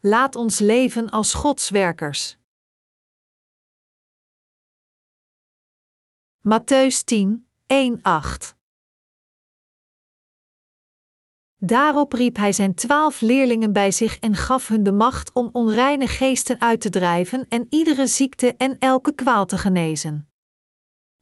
laat ons leven als Gods werkers. Matthäus 10, 1, 8 Daarop riep hij zijn twaalf leerlingen bij zich en gaf hun de macht om onreine geesten uit te drijven en iedere ziekte en elke kwaal te genezen.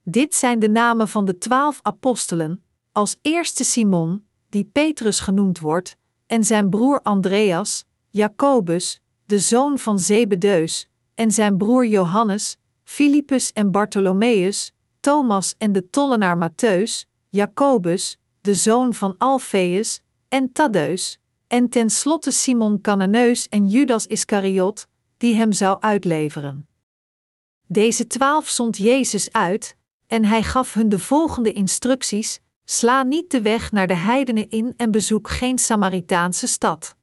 Dit zijn de namen van de twaalf apostelen, als eerste Simon, die Petrus genoemd wordt, en zijn broer Andreas, Jacobus, de zoon van Zebedeus, en zijn broer Johannes, Filippus en Bartholomeus, Thomas en de tollenaar Matthäus, Jacobus, de zoon van Alfeus, en Taddeus, en tenslotte Simon Cananeus en Judas Iscariot, die hem zou uitleveren. Deze twaalf zond Jezus uit, en hij gaf hun de volgende instructies: sla niet de weg naar de heidenen in en bezoek geen Samaritaanse stad.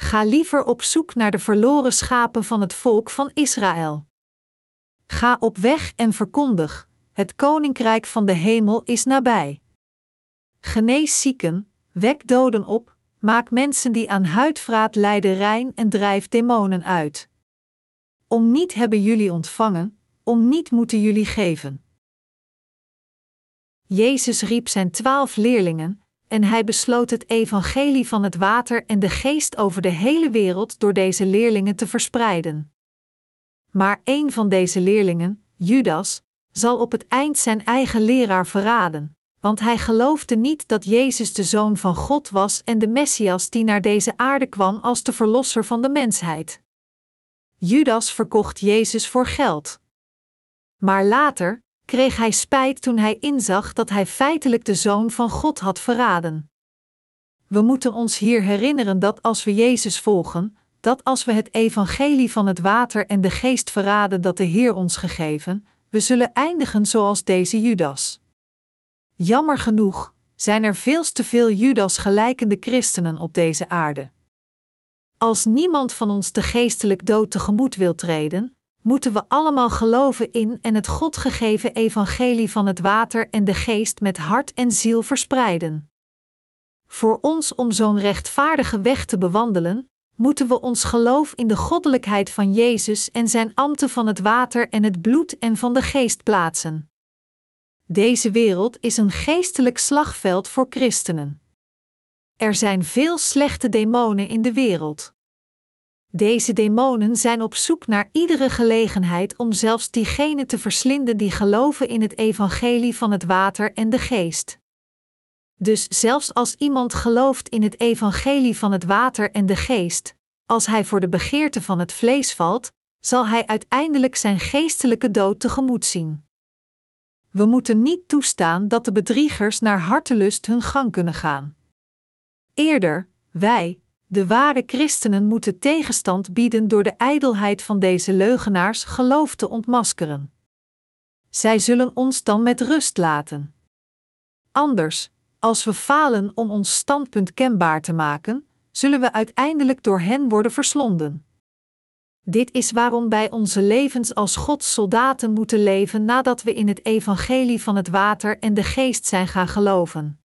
Ga liever op zoek naar de verloren schapen van het volk van Israël. Ga op weg en verkondig: het koninkrijk van de hemel is nabij. Genees zieken, wek doden op, maak mensen die aan huidvraat lijden rein en drijf demonen uit. Om niet hebben jullie ontvangen, om niet moeten jullie geven. Jezus riep zijn twaalf leerlingen, en hij besloot het evangelie van het water en de geest over de hele wereld door deze leerlingen te verspreiden. Maar een van deze leerlingen, Judas, zal op het eind zijn eigen leraar verraden, want hij geloofde niet dat Jezus de Zoon van God was en de Messias die naar deze aarde kwam als de Verlosser van de mensheid. Judas verkocht Jezus voor geld. Maar later, kreeg hij spijt toen hij inzag dat hij feitelijk de Zoon van God had verraden. We moeten ons hier herinneren dat als we Jezus volgen, dat als we het evangelie van het water en de geest verraden dat de Heer ons gegeven, we zullen eindigen zoals deze Judas. Jammer genoeg zijn er veel te veel Judas gelijkende christenen op deze aarde. Als niemand van ons de geestelijk dood tegemoet wil treden, moeten we allemaal geloven in en het God gegeven evangelie van het water en de geest met hart en ziel verspreiden. Voor ons om zo'n rechtvaardige weg te bewandelen, moeten we ons geloof in de goddelijkheid van Jezus en zijn ambten van het water en het bloed en van de geest plaatsen. Deze wereld is een geestelijk slagveld voor christenen. Er zijn veel slechte demonen in de wereld. Deze demonen zijn op zoek naar iedere gelegenheid om zelfs diegenen te verslinden die geloven in het evangelie van het water en de geest. Dus zelfs als iemand gelooft in het evangelie van het water en de geest, als hij voor de begeerte van het vlees valt, zal hij uiteindelijk zijn geestelijke dood tegemoet zien. We moeten niet toestaan dat de bedriegers naar hartelust hun gang kunnen gaan. Eerder, wij, de ware christenen moeten tegenstand bieden door de ijdelheid van deze leugenaars geloof te ontmaskeren. Zij zullen ons dan met rust laten. Anders, als we falen om ons standpunt kenbaar te maken, zullen we uiteindelijk door hen worden verslonden. Dit is waarom wij onze levens als Gods soldaten moeten leven nadat we in het evangelie van het water en de geest zijn gaan geloven.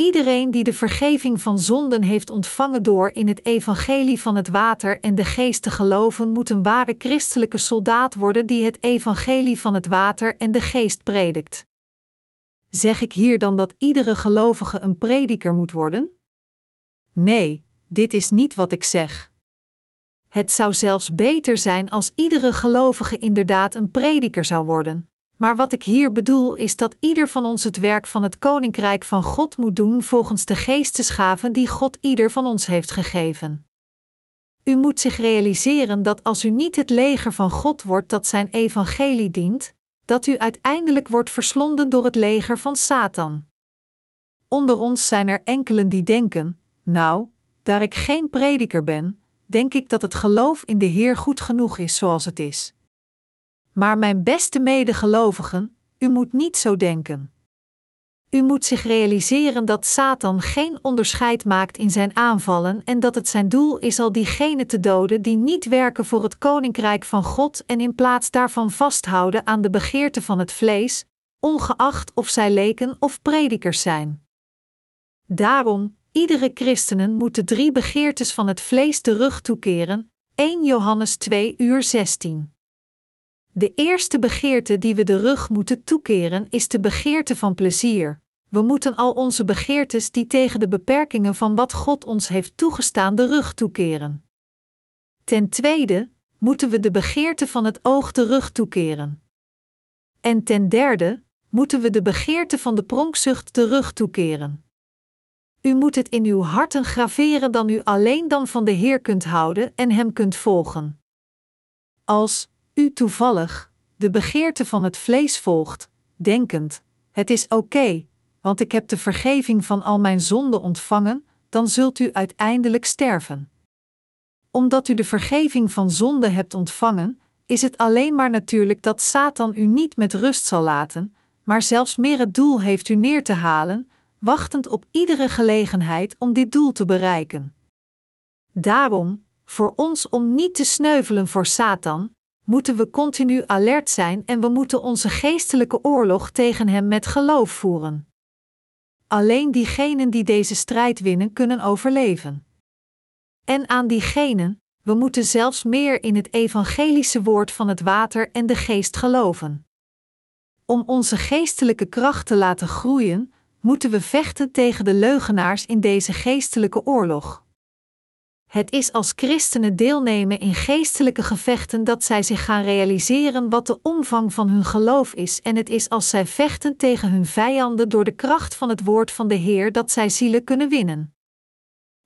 Iedereen die de vergeving van zonden heeft ontvangen door in het evangelie van het water en de geest te geloven, moet een ware christelijke soldaat worden die het evangelie van het water en de geest predikt. Zeg ik hier dan dat iedere gelovige een prediker moet worden? Nee, dit is niet wat ik zeg. Het zou zelfs beter zijn als iedere gelovige inderdaad een prediker zou worden. Maar wat ik hier bedoel is dat ieder van ons het werk van het Koninkrijk van God moet doen volgens de geestesgaven die God ieder van ons heeft gegeven. U moet zich realiseren dat als u niet het leger van God wordt dat zijn evangelie dient, dat u uiteindelijk wordt verslonden door het leger van Satan. Onder ons zijn er enkelen die denken: Nou, daar ik geen prediker ben, denk ik dat het geloof in de Heer goed genoeg is zoals het is. Maar mijn beste medegelovigen, u moet niet zo denken. U moet zich realiseren dat Satan geen onderscheid maakt in zijn aanvallen en dat het zijn doel is al diegenen te doden die niet werken voor het koninkrijk van God en in plaats daarvan vasthouden aan de begeerte van het vlees, ongeacht of zij leken of predikers zijn. Daarom, iedere christenen moet de drie begeertes van het vlees terug toekeren. 1 Johannes 2 uur 16. De eerste begeerte die we de rug moeten toekeren is de begeerte van plezier. We moeten al onze begeertes die tegen de beperkingen van wat God ons heeft toegestaan de rug toekeren. Ten tweede moeten we de begeerte van het oog de rug toekeren. En ten derde moeten we de begeerte van de pronkzucht de rug toekeren. U moet het in uw harten graveren dan u alleen dan van de Heer kunt houden en Hem kunt volgen. Als u toevallig de begeerte van het vlees volgt, denkend: het is oké, want ik heb de vergeving van al mijn zonden ontvangen, dan zult u uiteindelijk sterven. Omdat u de vergeving van zonde hebt ontvangen, is het alleen maar natuurlijk dat Satan u niet met rust zal laten, maar zelfs meer het doel heeft u neer te halen, wachtend op iedere gelegenheid om dit doel te bereiken. Daarom, voor ons om niet te sneuvelen voor Satan, moeten we continu alert zijn en we moeten onze geestelijke oorlog tegen hem met geloof voeren. Alleen diegenen die deze strijd winnen kunnen overleven. En aan diegenen, we moeten zelfs meer in het evangelische woord van het water en de geest geloven. Om onze geestelijke kracht te laten groeien, moeten we vechten tegen de leugenaars in deze geestelijke oorlog. Het is als christenen deelnemen in geestelijke gevechten dat zij zich gaan realiseren wat de omvang van hun geloof is, en het is als zij vechten tegen hun vijanden door de kracht van het woord van de Heer dat zij zielen kunnen winnen.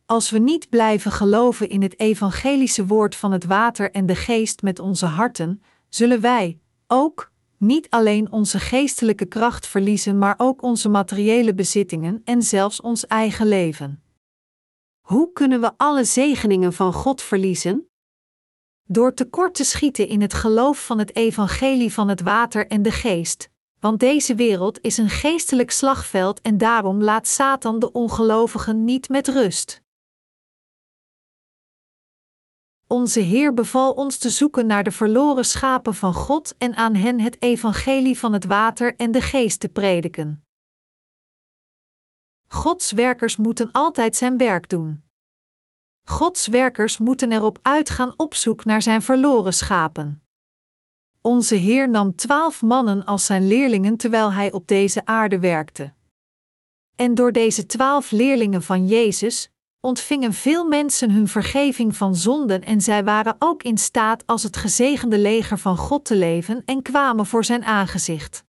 Als we niet blijven geloven in het evangelische woord van het water en de geest met onze harten, zullen wij ook niet alleen onze geestelijke kracht verliezen, maar ook onze materiële bezittingen en zelfs ons eigen leven. Hoe kunnen we alle zegeningen van God verliezen? Door tekort te schieten in het geloof van het evangelie van het water en de geest, want deze wereld is een geestelijk slagveld en daarom laat Satan de ongelovigen niet met rust. Onze Heer beval ons te zoeken naar de verloren schapen van God en aan hen het evangelie van het water en de geest te prediken. Gods werkers moeten altijd zijn werk doen. Gods werkers moeten erop uitgaan op zoek naar zijn verloren schapen. Onze Heer nam twaalf mannen als zijn leerlingen terwijl hij op deze aarde werkte. En door deze twaalf leerlingen van Jezus ontvingen veel mensen hun vergeving van zonden en zij waren ook in staat als het gezegende leger van God te leven en kwamen voor zijn aangezicht.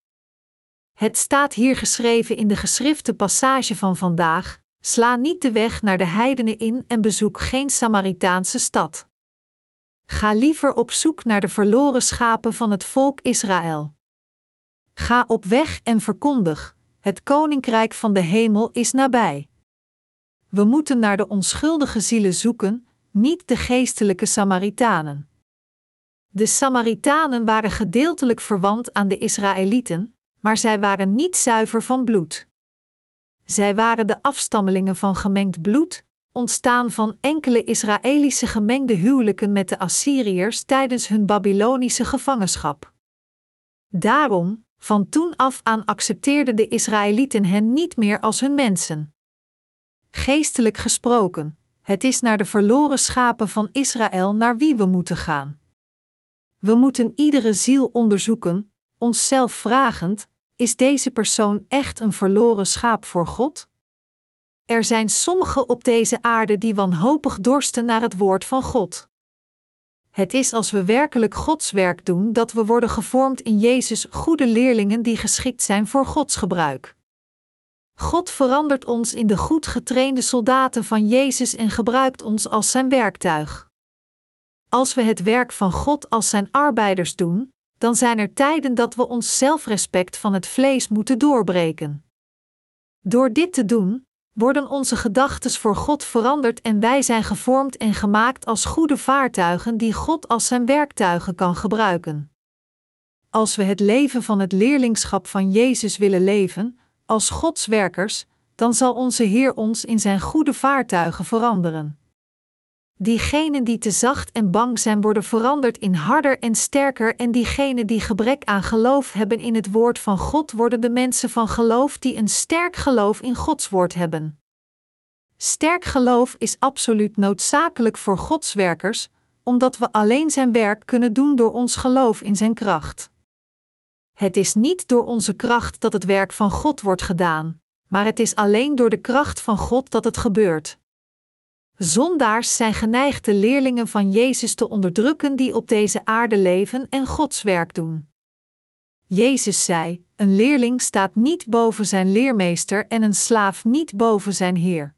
Het staat hier geschreven in de geschrifte passage van vandaag: sla niet de weg naar de heidenen in en bezoek geen Samaritaanse stad. Ga liever op zoek naar de verloren schapen van het volk Israël. Ga op weg en verkondig: het koninkrijk van de hemel is nabij. We moeten naar de onschuldige zielen zoeken, niet de geestelijke Samaritanen. De Samaritanen waren gedeeltelijk verwant aan de Israëlieten, maar zij waren niet zuiver van bloed. Zij waren de afstammelingen van gemengd bloed, ontstaan van enkele Israëlische gemengde huwelijken met de Assyriërs tijdens hun Babylonische gevangenschap. Daarom, van toen af aan accepteerden de Israëlieten hen niet meer als hun mensen. Geestelijk gesproken, het is naar de verloren schapen van Israël naar wie we moeten gaan. We moeten iedere ziel onderzoeken, onszelf vragend: is deze persoon echt een verloren schaap voor God? Er zijn sommigen op deze aarde die wanhopig dorsten naar het woord van God. Het is als we werkelijk Gods werk doen dat we worden gevormd in Jezus goede leerlingen die geschikt zijn voor Gods gebruik. God verandert ons in de goed getrainde soldaten van Jezus en gebruikt ons als zijn werktuig. Als we het werk van God als zijn arbeiders doen, dan zijn er tijden dat we ons zelfrespect van het vlees moeten doorbreken. Door dit te doen, worden onze gedachten voor God veranderd en wij zijn gevormd en gemaakt als goede vaartuigen die God als zijn werktuigen kan gebruiken. Als we het leven van het leerlingschap van Jezus willen leven, als Gods werkers, dan zal onze Heer ons in zijn goede vaartuigen veranderen. Diegenen die te zacht en bang zijn, worden veranderd in harder en sterker, en diegenen die gebrek aan geloof hebben in het woord van God, worden de mensen van geloof die een sterk geloof in Gods woord hebben. Sterk geloof is absoluut noodzakelijk voor Gods werkers, omdat we alleen Zijn werk kunnen doen door ons geloof in Zijn kracht. Het is niet door onze kracht dat het werk van God wordt gedaan, maar het is alleen door de kracht van God dat het gebeurt. Zondaars zijn geneigd de leerlingen van Jezus te onderdrukken die op deze aarde leven en Gods werk doen. Jezus zei: Een leerling staat niet boven zijn leermeester en een slaaf niet boven zijn heer.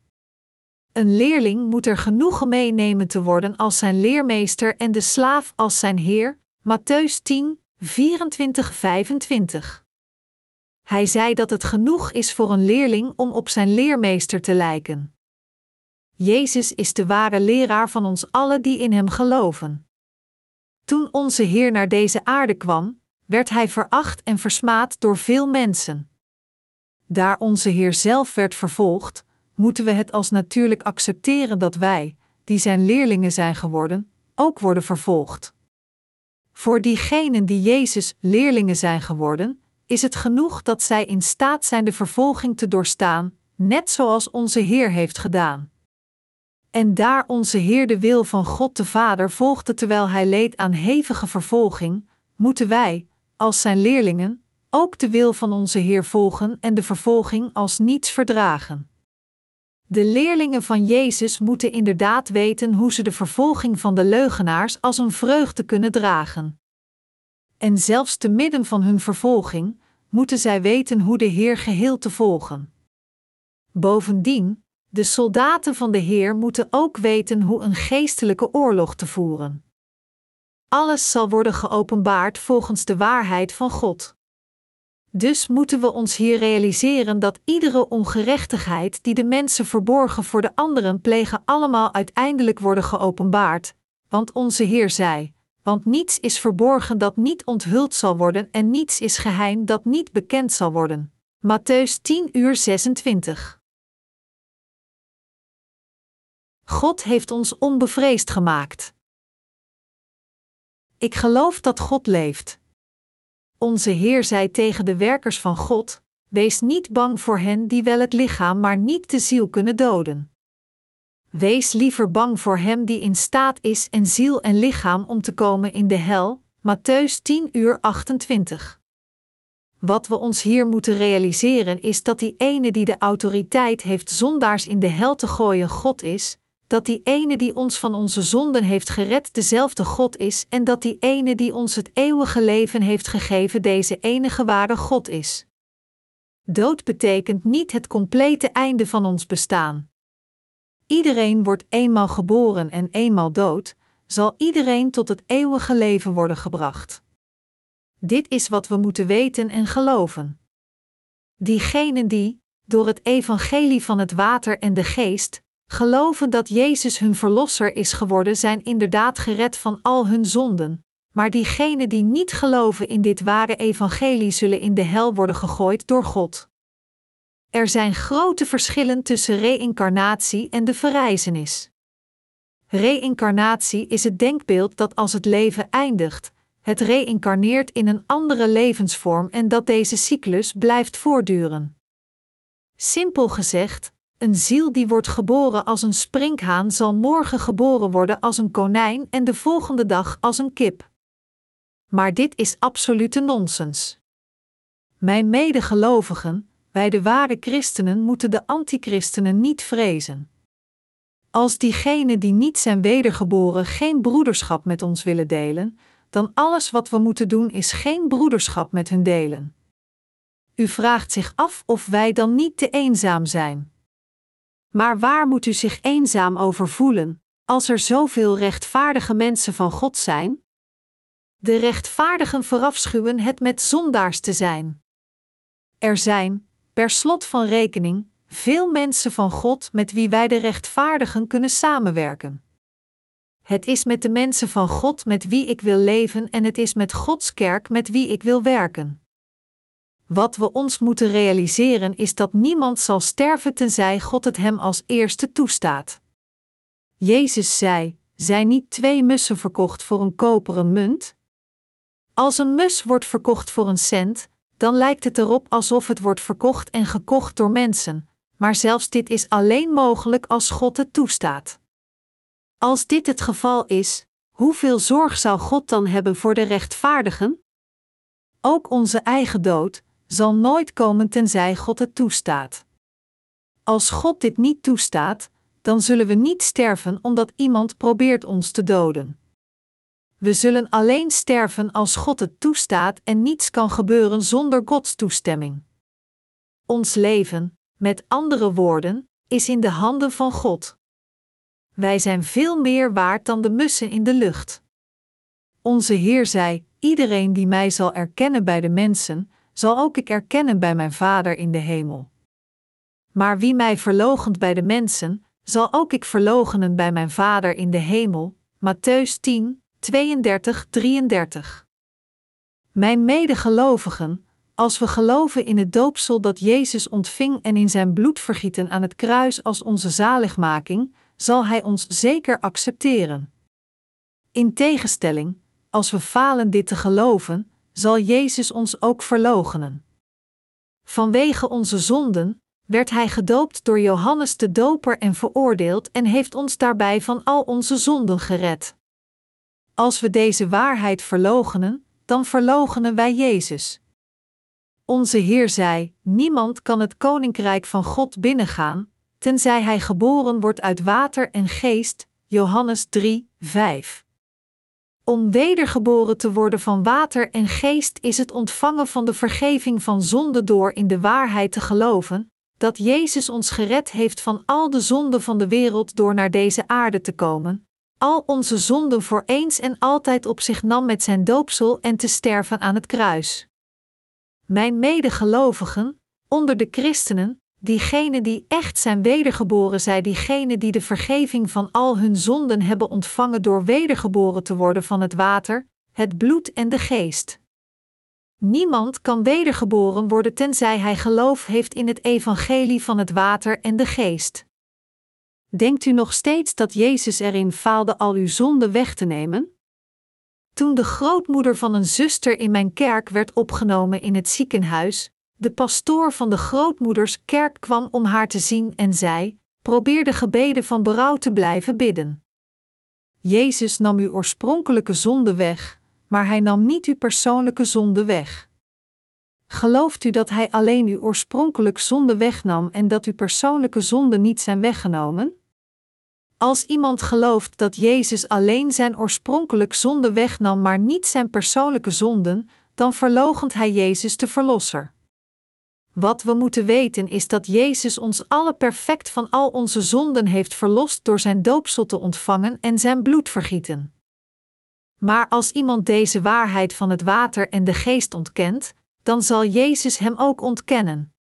Een leerling moet er genoegen meenemen te worden als zijn leermeester en de slaaf als zijn heer. Matthäus 10, 24, 25. Hij zei dat het genoeg is voor een leerling om op zijn leermeester te lijken. Jezus is de ware leraar van ons allen die in Hem geloven. Toen onze Heer naar deze aarde kwam, werd Hij veracht en versmaad door veel mensen. Daar onze Heer zelf werd vervolgd, moeten we het als natuurlijk accepteren dat wij, die Zijn leerlingen zijn geworden, ook worden vervolgd. Voor diegenen die Jezus leerlingen zijn geworden, is het genoeg dat zij in staat zijn de vervolging te doorstaan, net zoals onze Heer heeft gedaan. En daar onze Heer de wil van God de Vader volgde terwijl hij leed aan hevige vervolging, moeten wij, als zijn leerlingen, ook de wil van onze Heer volgen en de vervolging als niets verdragen. De leerlingen van Jezus moeten inderdaad weten hoe ze de vervolging van de leugenaars als een vreugde kunnen dragen. En zelfs te midden van hun vervolging moeten zij weten hoe de Heer geheel te volgen. Bovendien, de soldaten van de Heer moeten ook weten hoe een geestelijke oorlog te voeren. Alles zal worden geopenbaard volgens de waarheid van God. Dus moeten we ons hier realiseren dat iedere ongerechtigheid die de mensen verborgen voor de anderen plegen, allemaal uiteindelijk worden geopenbaard. Want onze Heer zei: Want niets is verborgen dat niet onthuld zal worden, en niets is geheim dat niet bekend zal worden. Matthäus 10 God heeft ons onbevreesd gemaakt. Ik geloof dat God leeft. Onze Heer zei tegen de werkers van God: Wees niet bang voor hen die wel het lichaam, maar niet de ziel kunnen doden. Wees liever bang voor hem die in staat is en ziel en lichaam om te komen in de hel. Matthäus 10 uur 28. Wat we ons hier moeten realiseren is dat die ene die de autoriteit heeft zondaars in de hel te gooien God is, dat die ene die ons van onze zonden heeft gered dezelfde God is en dat die ene die ons het eeuwige leven heeft gegeven deze enige ware God is. Dood betekent niet het complete einde van ons bestaan. Iedereen wordt eenmaal geboren en eenmaal dood, zal iedereen tot het eeuwige leven worden gebracht. Dit is wat we moeten weten en geloven. Diegenen die, door het evangelie van het water en de geest, geloven dat Jezus hun verlosser is geworden, zijn inderdaad gered van al hun zonden. Maar diegenen die niet geloven in dit ware evangelie zullen in de hel worden gegooid door God. Er zijn grote verschillen tussen reïncarnatie en de verrijzenis. Reïncarnatie is het denkbeeld dat als het leven eindigt, het reïncarneert in een andere levensvorm en dat deze cyclus blijft voortduren. Simpel gezegd, een ziel die wordt geboren als een sprinkhaan zal morgen geboren worden als een konijn en de volgende dag als een kip. Maar dit is absolute nonsens. Mijn medegelovigen, wij de ware christenen moeten de antichristenen niet vrezen. Als diegenen die niet zijn wedergeboren geen broederschap met ons willen delen, dan alles wat we moeten doen is geen broederschap met hun delen. U vraagt zich af of wij dan niet te eenzaam zijn. Maar waar moet u zich eenzaam over voelen, als er zoveel rechtvaardige mensen van God zijn? De rechtvaardigen verafschuwen het met zondaars te zijn. Er zijn, per slot van rekening, veel mensen van God met wie wij de rechtvaardigen kunnen samenwerken. Het is met de mensen van God met wie ik wil leven en het is met Gods kerk met wie ik wil werken. Wat we ons moeten realiseren is dat niemand zal sterven tenzij God het hem als eerste toestaat. Jezus zei: Zijn niet twee mussen verkocht voor een koperen munt? Als een mus wordt verkocht voor een cent, dan lijkt het erop alsof het wordt verkocht en gekocht door mensen, maar zelfs dit is alleen mogelijk als God het toestaat. Als dit het geval is, hoeveel zorg zou God dan hebben voor de rechtvaardigen? Ook onze eigen dood zal nooit komen tenzij God het toestaat. Als God dit niet toestaat, dan zullen we niet sterven omdat iemand probeert ons te doden. We zullen alleen sterven als God het toestaat en niets kan gebeuren zonder Gods toestemming. Ons leven, met andere woorden, is in de handen van God. Wij zijn veel meer waard dan de mussen in de lucht. Onze Heer zei: Iedereen die mij zal erkennen bij de mensen, zal ook ik erkennen bij mijn Vader in de hemel. Maar wie mij verlogent bij de mensen, zal ook ik verlogenen bij mijn Vader in de hemel. Matthäus 10, 32, 33. Mijn medegelovigen, als we geloven in het doopsel dat Jezus ontving en in zijn bloedvergieten aan het kruis als onze zaligmaking, zal Hij ons zeker accepteren. In tegenstelling, als we falen dit te geloven, zal Jezus ons ook verloochenen. Vanwege onze zonden werd Hij gedoopt door Johannes de Doper en veroordeeld en heeft ons daarbij van al onze zonden gered. Als we deze waarheid verloochenen, dan verloochenen wij Jezus. Onze Heer zei: Niemand kan het koninkrijk van God binnengaan, tenzij hij geboren wordt uit water en geest. Johannes 3, 5. Om wedergeboren te worden van water en geest is het ontvangen van de vergeving van zonde door in de waarheid te geloven, dat Jezus ons gered heeft van al de zonden van de wereld door naar deze aarde te komen, al onze zonden voor eens en altijd op zich nam met zijn doopsel en te sterven aan het kruis. Mijn medegelovigen, onder de christenen, diegenen die echt zijn wedergeboren zijn, diegenen die de vergeving van al hun zonden hebben ontvangen door wedergeboren te worden van het water, het bloed en de geest. Niemand kan wedergeboren worden tenzij hij geloof heeft in het evangelie van het water en de geest. Denkt u nog steeds dat Jezus erin faalde al uw zonden weg te nemen? Toen de grootmoeder van een zuster in mijn kerk werd opgenomen in het ziekenhuis, de pastoor van de grootmoeders kerk kwam om haar te zien en zei: Probeer de gebeden van berouw te blijven bidden. Jezus nam uw oorspronkelijke zonde weg, maar hij nam niet uw persoonlijke zonde weg. Gelooft u dat hij alleen uw oorspronkelijke zonde wegnam en dat uw persoonlijke zonden niet zijn weggenomen? Als iemand gelooft dat Jezus alleen zijn oorspronkelijk zonde wegnam, maar niet zijn persoonlijke zonden, dan verlogent hij Jezus de Verlosser. Wat we moeten weten is dat Jezus ons alle perfect van al onze zonden heeft verlost door zijn doopsel te ontvangen en zijn bloed vergieten. Maar als iemand deze waarheid van het water en de geest ontkent, dan zal Jezus hem ook ontkennen.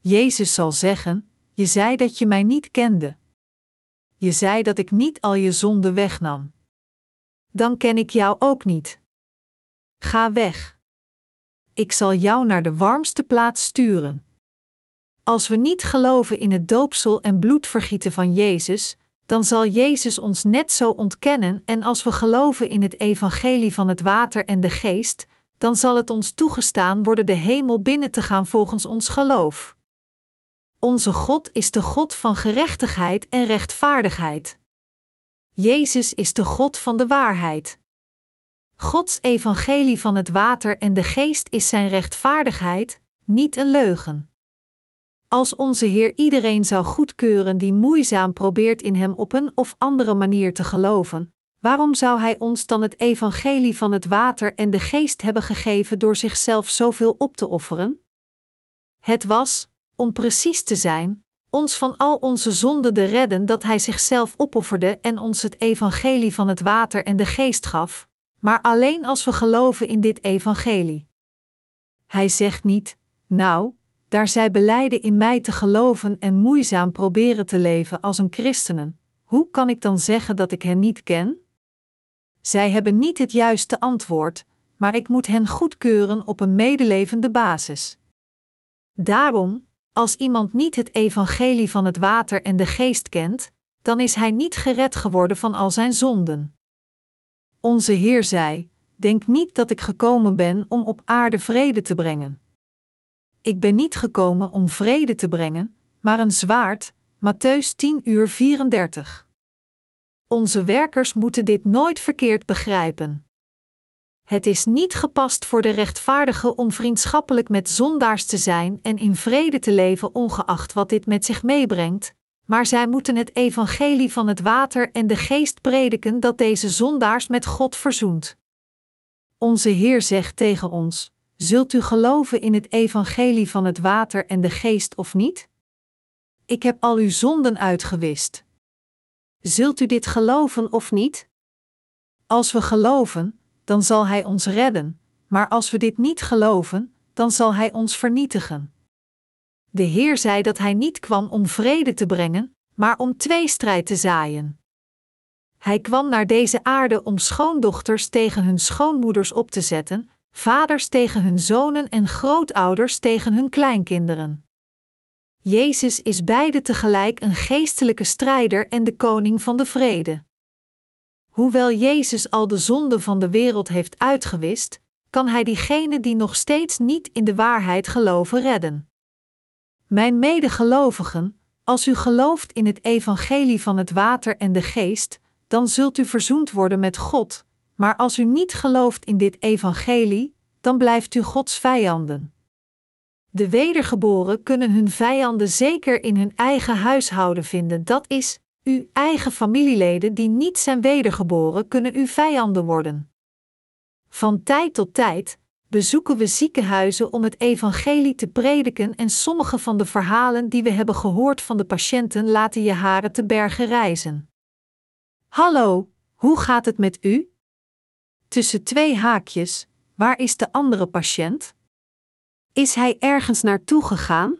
Jezus zal zeggen: Je zei dat je mij niet kende. Je zei dat ik niet al je zonden wegnam. Dan ken ik jou ook niet. Ga weg. Ik zal jou naar de warmste plaats sturen. Als we niet geloven in het doopsel en bloedvergieten van Jezus, dan zal Jezus ons net zo ontkennen en als we geloven in het evangelie van het water en de geest, dan zal het ons toegestaan worden de hemel binnen te gaan volgens ons geloof. Onze God is de God van gerechtigheid en rechtvaardigheid. Jezus is de God van de waarheid. Gods evangelie van het water en de geest is zijn rechtvaardigheid, niet een leugen. Als onze Heer iedereen zou goedkeuren die moeizaam probeert in Hem op een of andere manier te geloven, waarom zou Hij ons dan het evangelie van het water en de geest hebben gegeven door zichzelf zoveel op te offeren? Het was, om precies te zijn, ons van al onze zonden te redden dat Hij zichzelf opofferde en ons het evangelie van het water en de geest gaf, maar alleen als we geloven in dit evangelie. Hij zegt niet, nou, daar zij beleiden in mij te geloven en moeizaam proberen te leven als een christenen, hoe kan ik dan zeggen dat ik hen niet ken? Zij hebben niet het juiste antwoord, maar ik moet hen goedkeuren op een medelevende basis. Daarom, als iemand niet het evangelie van het water en de geest kent, dan is hij niet gered geworden van al zijn zonden. Onze Heer zei: Denk niet dat ik gekomen ben om op aarde vrede te brengen. Ik ben niet gekomen om vrede te brengen, maar een zwaard. Matthäus 10 uur 34. Onze werkers moeten dit nooit verkeerd begrijpen. Het is niet gepast voor de rechtvaardige om vriendschappelijk met zondaars te zijn en in vrede te leven, ongeacht wat dit met zich meebrengt, maar zij moeten het evangelie van het water en de geest prediken dat deze zondaars met God verzoent. Onze Heer zegt tegen ons: Zult u geloven in het evangelie van het water en de geest of niet? Ik heb al uw zonden uitgewist. Zult u dit geloven of niet? Als we geloven, dan zal Hij ons redden, maar als we dit niet geloven, dan zal Hij ons vernietigen. De Heer zei dat Hij niet kwam om vrede te brengen, maar om tweestrijd te zaaien. Hij kwam naar deze aarde om schoondochters tegen hun schoonmoeders op te zetten, vaders tegen hun zonen en grootouders tegen hun kleinkinderen. Jezus is beide tegelijk een geestelijke strijder en de koning van de vrede. Hoewel Jezus al de zonde van de wereld heeft uitgewist, kan Hij diegenen die nog steeds niet in de waarheid geloven redden. Mijn medegelovigen, als u gelooft in het evangelie van het water en de geest, dan zult u verzoend worden met God, maar als u niet gelooft in dit evangelie, dan blijft u Gods vijanden. De wedergeboren kunnen hun vijanden zeker in hun eigen huishouden vinden, dat is, uw eigen familieleden die niet zijn wedergeboren kunnen uw vijanden worden. Van tijd tot tijd bezoeken we ziekenhuizen om het evangelie te prediken en sommige van de verhalen die we hebben gehoord van de patiënten laten je haren te bergen reizen. Hallo, hoe gaat het met u? Tussen twee haakjes, waar is de andere patiënt? Is hij ergens naartoe gegaan?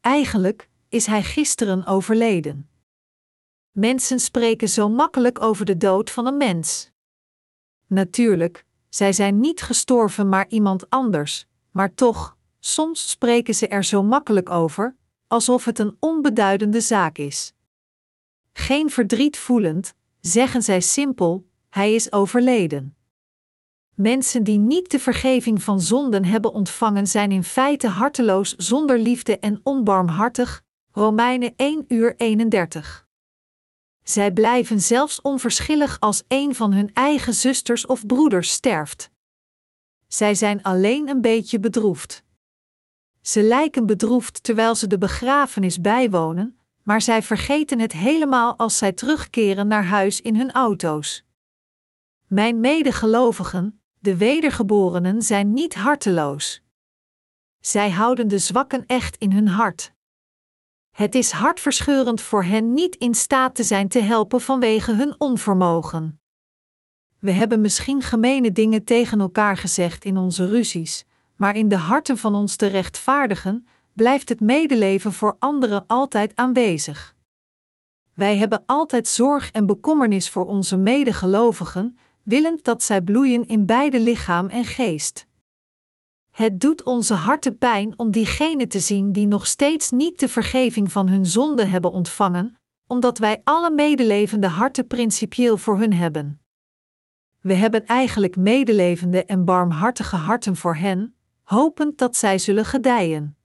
Eigenlijk is hij gisteren overleden. Mensen spreken zo makkelijk over de dood van een mens. Natuurlijk, zij zijn niet gestorven, maar iemand anders, maar toch, soms spreken ze er zo makkelijk over, alsof het een onbeduidende zaak is. Geen verdriet voelend, zeggen zij simpel: Hij is overleden. Mensen die niet de vergeving van zonden hebben ontvangen, zijn in feite harteloos, zonder liefde en onbarmhartig. Romeinen 1 uur 31. Zij blijven zelfs onverschillig als een van hun eigen zusters of broeders sterft. Zij zijn alleen een beetje bedroefd. Ze lijken bedroefd terwijl ze de begrafenis bijwonen, maar zij vergeten het helemaal als zij terugkeren naar huis in hun auto's. Mijn medegelovigen, de wedergeborenen, zijn niet harteloos. Zij houden de zwakken echt in hun hart. Het is hartverscheurend voor hen niet in staat te zijn te helpen vanwege hun onvermogen. We hebben misschien gemene dingen tegen elkaar gezegd in onze ruzies, maar in de harten van ons te rechtvaardigen blijft het medeleven voor anderen altijd aanwezig. Wij hebben altijd zorg en bekommernis voor onze medegelovigen, willend dat zij bloeien in beide lichaam en geest. Het doet onze harten pijn om diegenen te zien die nog steeds niet de vergeving van hun zonde hebben ontvangen, omdat wij alle medelevende harten principieel voor hun hebben. We hebben eigenlijk medelevende en barmhartige harten voor hen, hopend dat zij zullen gedijen.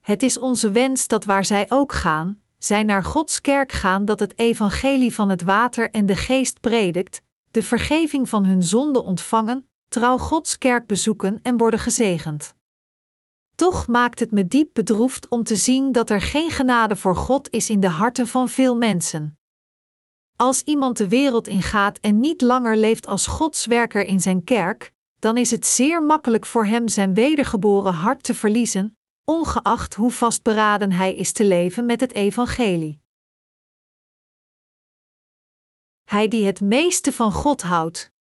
Het is onze wens dat waar zij ook gaan, zij naar Gods kerk gaan dat het evangelie van het water en de geest predikt, de vergeving van hun zonde ontvangen, trouw Gods kerk bezoeken en worden gezegend. Toch maakt het me diep bedroefd om te zien dat er geen genade voor God is in de harten van veel mensen. Als iemand de wereld ingaat en niet langer leeft als Gods werker in zijn kerk, dan is het zeer makkelijk voor hem zijn wedergeboren hart te verliezen, ongeacht hoe vastberaden hij is te leven met het evangelie. Hij die het meeste van God houdt.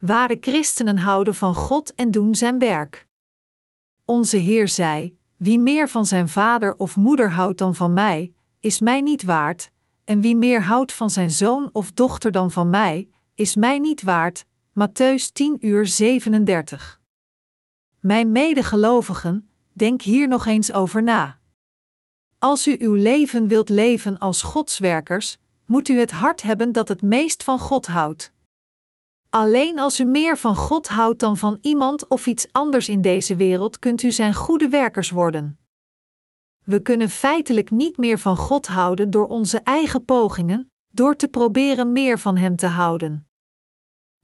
Ware christenen houden van God en doen zijn werk. Onze Heer zei: Wie meer van zijn vader of moeder houdt dan van mij, is mij niet waard, en wie meer houdt van zijn zoon of dochter dan van mij, is mij niet waard. Matthäus 10 uur 37. Mijn medegelovigen, denk hier nog eens over na. Als u uw leven wilt leven als Godswerkers, moet u het hart hebben dat het meest van God houdt. Alleen als u meer van God houdt dan van iemand of iets anders in deze wereld, kunt u zijn goede werkers worden. We kunnen feitelijk niet meer van God houden door onze eigen pogingen, door te proberen meer van Hem te houden.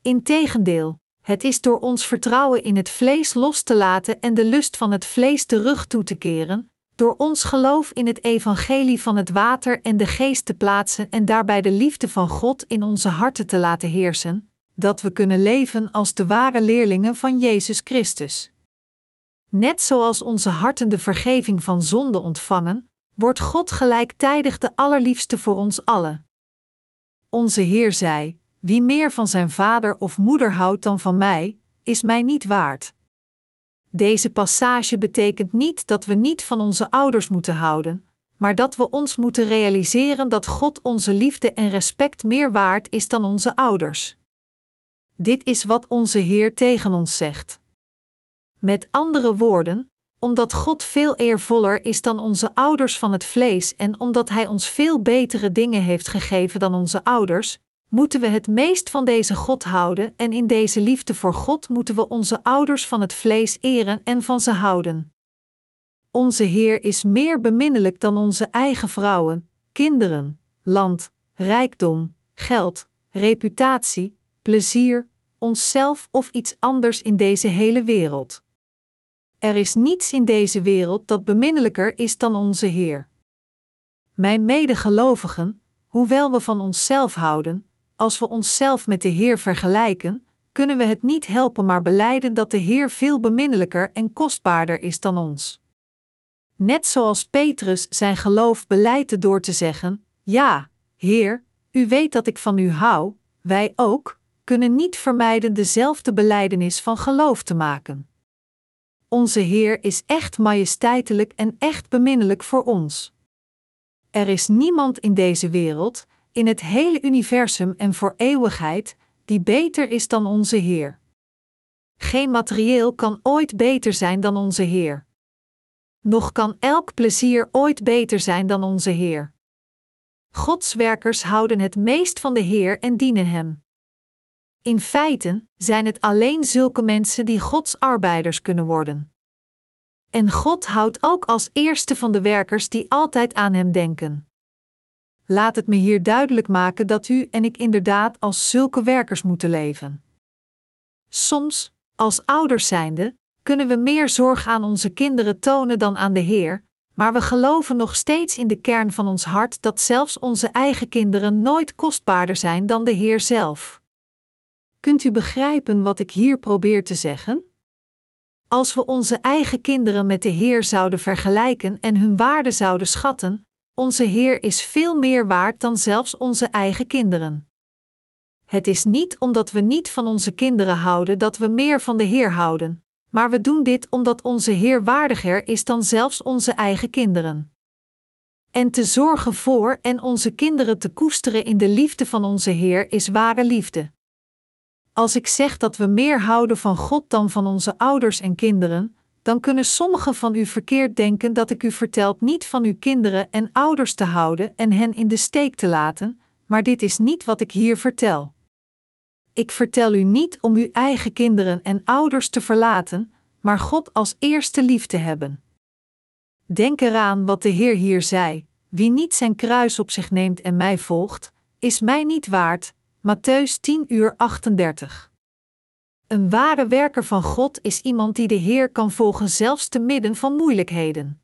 Integendeel, het is door ons vertrouwen in het vlees los te laten en de lust van het vlees terug toe te keren, door ons geloof in het evangelie van het water en de geest te plaatsen en daarbij de liefde van God in onze harten te laten heersen, dat we kunnen leven als de ware leerlingen van Jezus Christus. Net zoals onze harten de vergeving van zonde ontvangen, wordt God gelijktijdig de allerliefste voor ons allen. Onze Heer zei: Wie meer van zijn vader of moeder houdt dan van mij, is mij niet waard. Deze passage betekent niet dat we niet van onze ouders moeten houden, maar dat we ons moeten realiseren dat God onze liefde en respect meer waard is dan onze ouders. Dit is wat onze Heer tegen ons zegt. Met andere woorden, omdat God veel eervoller is dan onze ouders van het vlees en omdat Hij ons veel betere dingen heeft gegeven dan onze ouders, moeten we het meest van deze God houden en in deze liefde voor God moeten we onze ouders van het vlees eren en van ze houden. Onze Heer is meer beminnelijk dan onze eigen vrouwen, kinderen, land, rijkdom, geld, reputatie, plezier, onszelf of iets anders in deze hele wereld. Er is niets in deze wereld dat beminnelijker is dan onze Heer. Mijn medegelovigen, hoewel we van onszelf houden, als we onszelf met de Heer vergelijken, kunnen we het niet helpen maar beleiden dat de Heer veel beminnelijker en kostbaarder is dan ons. Net zoals Petrus zijn geloof beleidt door te zeggen: Ja, Heer, u weet dat ik van u hou, wij ook, kunnen niet vermijden dezelfde beleidenis van geloof te maken. Onze Heer is echt majesteitelijk en echt beminnelijk voor ons. Er is niemand in deze wereld, in het hele universum en voor eeuwigheid, die beter is dan onze Heer. Geen materieel kan ooit beter zijn dan onze Heer. Nog kan elk plezier ooit beter zijn dan onze Heer. Gods werkers houden het meest van de Heer en dienen Hem. In feite zijn het alleen zulke mensen die Gods arbeiders kunnen worden. En God houdt ook als eerste van de werkers die altijd aan Hem denken. Laat het me hier duidelijk maken dat u en ik inderdaad als zulke werkers moeten leven. Soms, als ouders zijnde, kunnen we meer zorg aan onze kinderen tonen dan aan de Heer, maar we geloven nog steeds in de kern van ons hart dat zelfs onze eigen kinderen nooit kostbaarder zijn dan de Heer zelf. Kunt u begrijpen wat ik hier probeer te zeggen? Als we onze eigen kinderen met de Heer zouden vergelijken en hun waarde zouden schatten, onze Heer is veel meer waard dan zelfs onze eigen kinderen. Het is niet omdat we niet van onze kinderen houden dat we meer van de Heer houden, maar we doen dit omdat onze Heer waardiger is dan zelfs onze eigen kinderen. En te zorgen voor en onze kinderen te koesteren in de liefde van onze Heer is ware liefde. Als ik zeg dat we meer houden van God dan van onze ouders en kinderen, dan kunnen sommigen van u verkeerd denken dat ik u vertelt niet van uw kinderen en ouders te houden en hen in de steek te laten, maar dit is niet wat ik hier vertel. Ik vertel u niet om uw eigen kinderen en ouders te verlaten, maar God als eerste lief te hebben. Denk eraan wat de Heer hier zei: Wie niet zijn kruis op zich neemt en mij volgt, is mij niet waard, Matthäus 10 uur 38. Een ware werker van God is iemand die de Heer kan volgen zelfs te midden van moeilijkheden.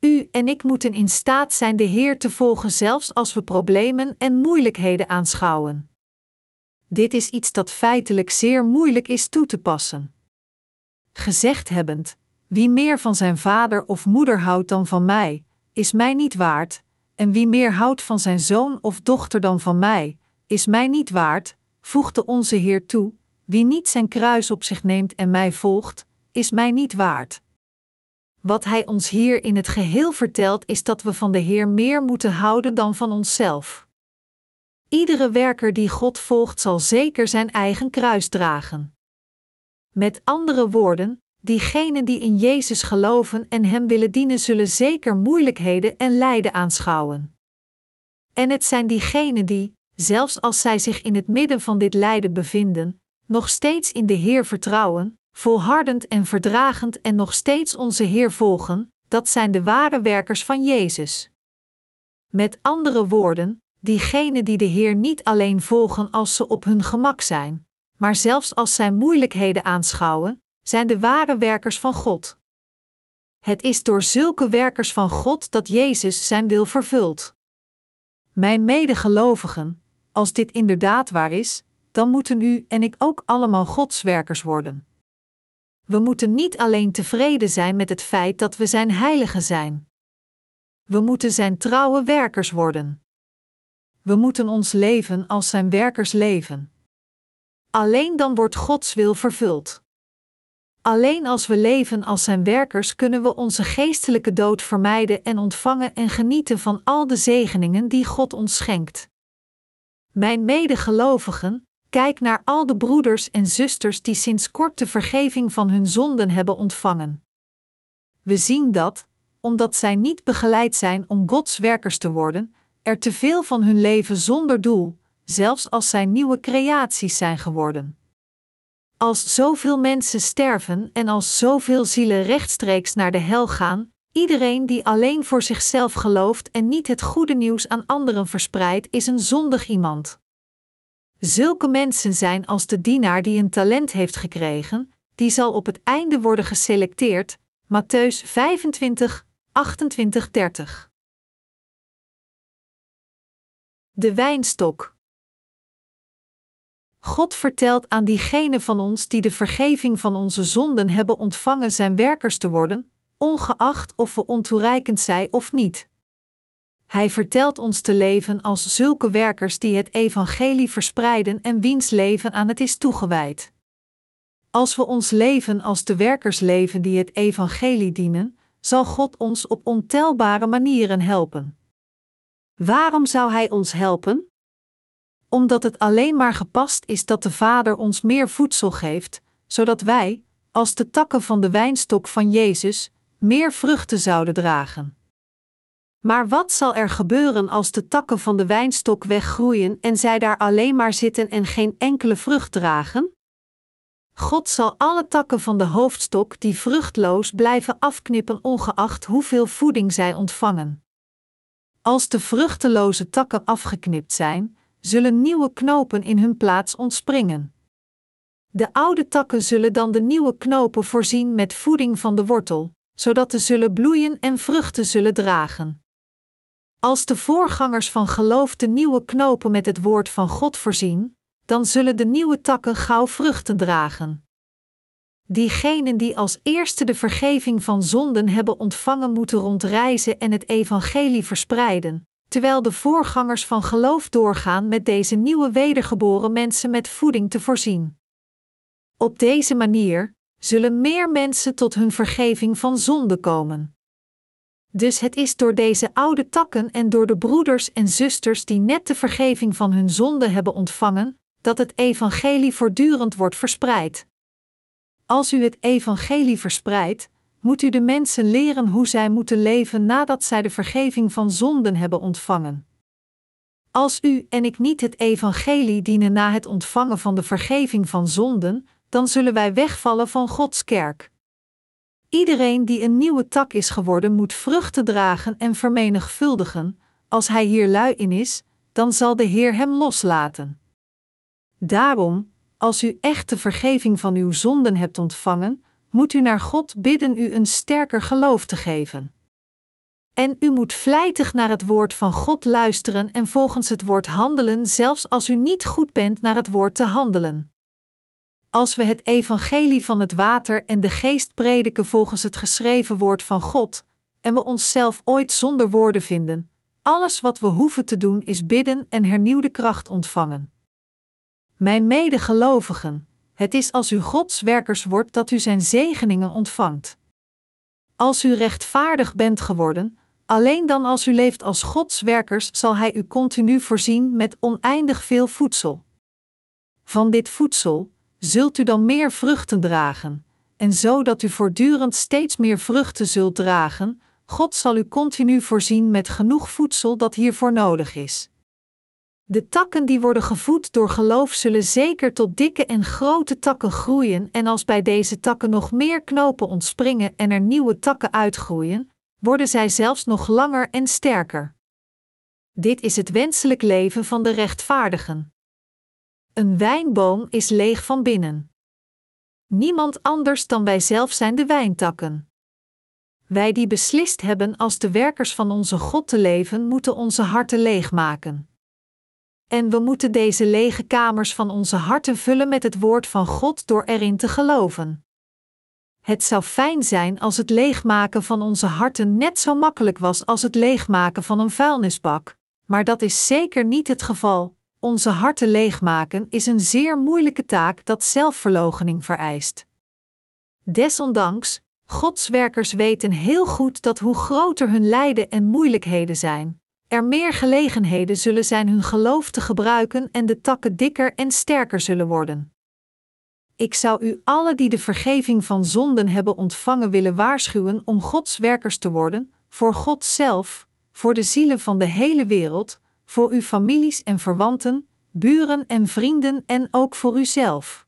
U en ik moeten in staat zijn de Heer te volgen zelfs als we problemen en moeilijkheden aanschouwen. Dit is iets dat feitelijk zeer moeilijk is toe te passen. Gezegd hebbend, wie meer van zijn vader of moeder houdt dan van mij, is mij niet waard, en wie meer houdt van zijn zoon of dochter dan van mij, is mij niet waard, voegde onze Heer toe, wie niet zijn kruis op zich neemt en mij volgt, is mij niet waard. Wat Hij ons hier in het geheel vertelt is dat we van de Heer meer moeten houden dan van onszelf. Iedere werker die God volgt zal zeker zijn eigen kruis dragen. Met andere woorden, diegenen die in Jezus geloven en Hem willen dienen, zullen zeker moeilijkheden en lijden aanschouwen. En het zijn diegenen die, zelfs als zij zich in het midden van dit lijden bevinden, nog steeds in de Heer vertrouwen, volhardend en verdragend en nog steeds onze Heer volgen, dat zijn de ware werkers van Jezus. Met andere woorden, diegenen die de Heer niet alleen volgen als ze op hun gemak zijn, maar zelfs als zij moeilijkheden aanschouwen, zijn de ware werkers van God. Het is door zulke werkers van God dat Jezus zijn wil vervult. Mijn medegelovigen, als dit inderdaad waar is, dan moeten u en ik ook allemaal Gods werkers worden. We moeten niet alleen tevreden zijn met het feit dat we zijn heiligen zijn. We moeten zijn trouwe werkers worden. We moeten ons leven als zijn werkers leven. Alleen dan wordt Gods wil vervuld. Alleen als we leven als zijn werkers kunnen we onze geestelijke dood vermijden en ontvangen en genieten van al de zegeningen die God ons schenkt. Mijn medegelovigen, kijk naar al de broeders en zusters die sinds kort de vergeving van hun zonden hebben ontvangen. We zien dat, omdat zij niet begeleid zijn om Gods werkers te worden, er te veel van hun leven zonder doel, zelfs als zij nieuwe creaties zijn geworden. Als zoveel mensen sterven en als zoveel zielen rechtstreeks naar de hel gaan, iedereen die alleen voor zichzelf gelooft en niet het goede nieuws aan anderen verspreidt, is een zondig iemand. Zulke mensen zijn als de dienaar die een talent heeft gekregen, die zal op het einde worden geselecteerd. Matthäus 25, 28, 30. De wijnstok. God vertelt aan diegenen van ons die de vergeving van onze zonden hebben ontvangen zijn werkers te worden, ongeacht of we ontoereikend zijn of niet. Hij vertelt ons te leven als zulke werkers die het evangelie verspreiden en wiens leven aan het is toegewijd. Als we ons leven als de werkers leven die het evangelie dienen, zal God ons op ontelbare manieren helpen. Waarom zou Hij ons helpen? Omdat het alleen maar gepast is dat de Vader ons meer voedsel geeft, zodat wij, als de takken van de wijnstok van Jezus, meer vruchten zouden dragen. Maar wat zal er gebeuren als de takken van de wijnstok weggroeien en zij daar alleen maar zitten en geen enkele vrucht dragen? God zal alle takken van de hoofdstok die vruchtloos blijven afknippen, ongeacht hoeveel voeding zij ontvangen. Als de vruchteloze takken afgeknipt zijn, zullen nieuwe knopen in hun plaats ontspringen. De oude takken zullen dan de nieuwe knopen voorzien met voeding van de wortel, zodat ze zullen bloeien en vruchten zullen dragen. Als de voorgangers van geloof de nieuwe knopen met het woord van God voorzien, dan zullen de nieuwe takken gauw vruchten dragen. Diegenen die als eerste de vergeving van zonden hebben ontvangen, moeten rondreizen en het evangelie verspreiden, terwijl de voorgangers van geloof doorgaan met deze nieuwe wedergeboren mensen met voeding te voorzien. Op deze manier zullen meer mensen tot hun vergeving van zonde komen. Dus het is door deze oude takken en door de broeders en zusters die net de vergeving van hun zonde hebben ontvangen, dat het evangelie voortdurend wordt verspreid. Als u het evangelie verspreidt, moet u de mensen leren hoe zij moeten leven nadat zij de vergeving van zonden hebben ontvangen. Als u en ik niet het evangelie dienen na het ontvangen van de vergeving van zonden, dan zullen wij wegvallen van Gods kerk. Iedereen die een nieuwe tak is geworden, moet vruchten dragen en vermenigvuldigen. Als hij hier lui in is, dan zal de Heer hem loslaten. Daarom, als u echt de vergeving van uw zonden hebt ontvangen, moet u naar God bidden u een sterker geloof te geven. En u moet vlijtig naar het woord van God luisteren en volgens het woord handelen, zelfs als u niet goed bent naar het woord te handelen. Als we het evangelie van het water en de geest prediken volgens het geschreven woord van God, en we onszelf ooit zonder woorden vinden, alles wat we hoeven te doen is bidden en hernieuwde kracht ontvangen. Mijn medegelovigen, het is als u Gods werkers wordt dat u zijn zegeningen ontvangt. Als u rechtvaardig bent geworden, alleen dan als u leeft als Gods werkers zal Hij u continu voorzien met oneindig veel voedsel. Van dit voedsel zult u dan meer vruchten dragen, en zo dat u voortdurend steeds meer vruchten zult dragen, God zal u continu voorzien met genoeg voedsel dat hiervoor nodig is. De takken die worden gevoed door geloof zullen zeker tot dikke en grote takken groeien en als bij deze takken nog meer knopen ontspringen en er nieuwe takken uitgroeien, worden zij zelfs nog langer en sterker. Dit is het wenselijk leven van de rechtvaardigen. Een wijnboom is leeg van binnen. Niemand anders dan wij zelf zijn de wijntakken. Wij die beslist hebben als de werkers van onze God te leven, moeten onze harten leegmaken. En we moeten deze lege kamers van onze harten vullen met het woord van God door erin te geloven. Het zou fijn zijn als het leegmaken van onze harten net zo makkelijk was als het leegmaken van een vuilnisbak, maar dat is zeker niet het geval. Onze harten leegmaken is een zeer moeilijke taak dat zelfverloochening vereist. Desondanks, Gods werkers weten heel goed dat hoe groter hun lijden en moeilijkheden zijn, er meer gelegenheden zullen zijn hun geloof te gebruiken en de takken dikker en sterker zullen worden. Ik zou u alle die de vergeving van zonden hebben ontvangen willen waarschuwen om Gods werkers te worden, voor God zelf, voor de zielen van de hele wereld, voor uw families en verwanten, buren en vrienden en ook voor uzelf.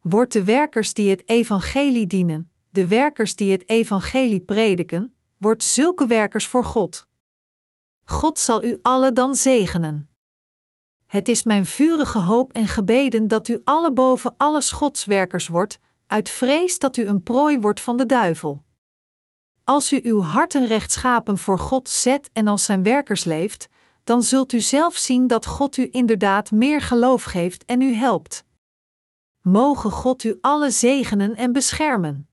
Word de werkers die het evangelie dienen, de werkers die het evangelie prediken, word zulke werkers voor God. God zal u alle dan zegenen. Het is mijn vurige hoop en gebeden dat u alle boven alle Godswerkers wordt, uit vrees dat u een prooi wordt van de duivel. Als u uw harten rechtschapen voor God zet en als zijn werkers leeft, dan zult u zelf zien dat God u inderdaad meer geloof geeft en u helpt. Mogen God u alle zegenen en beschermen.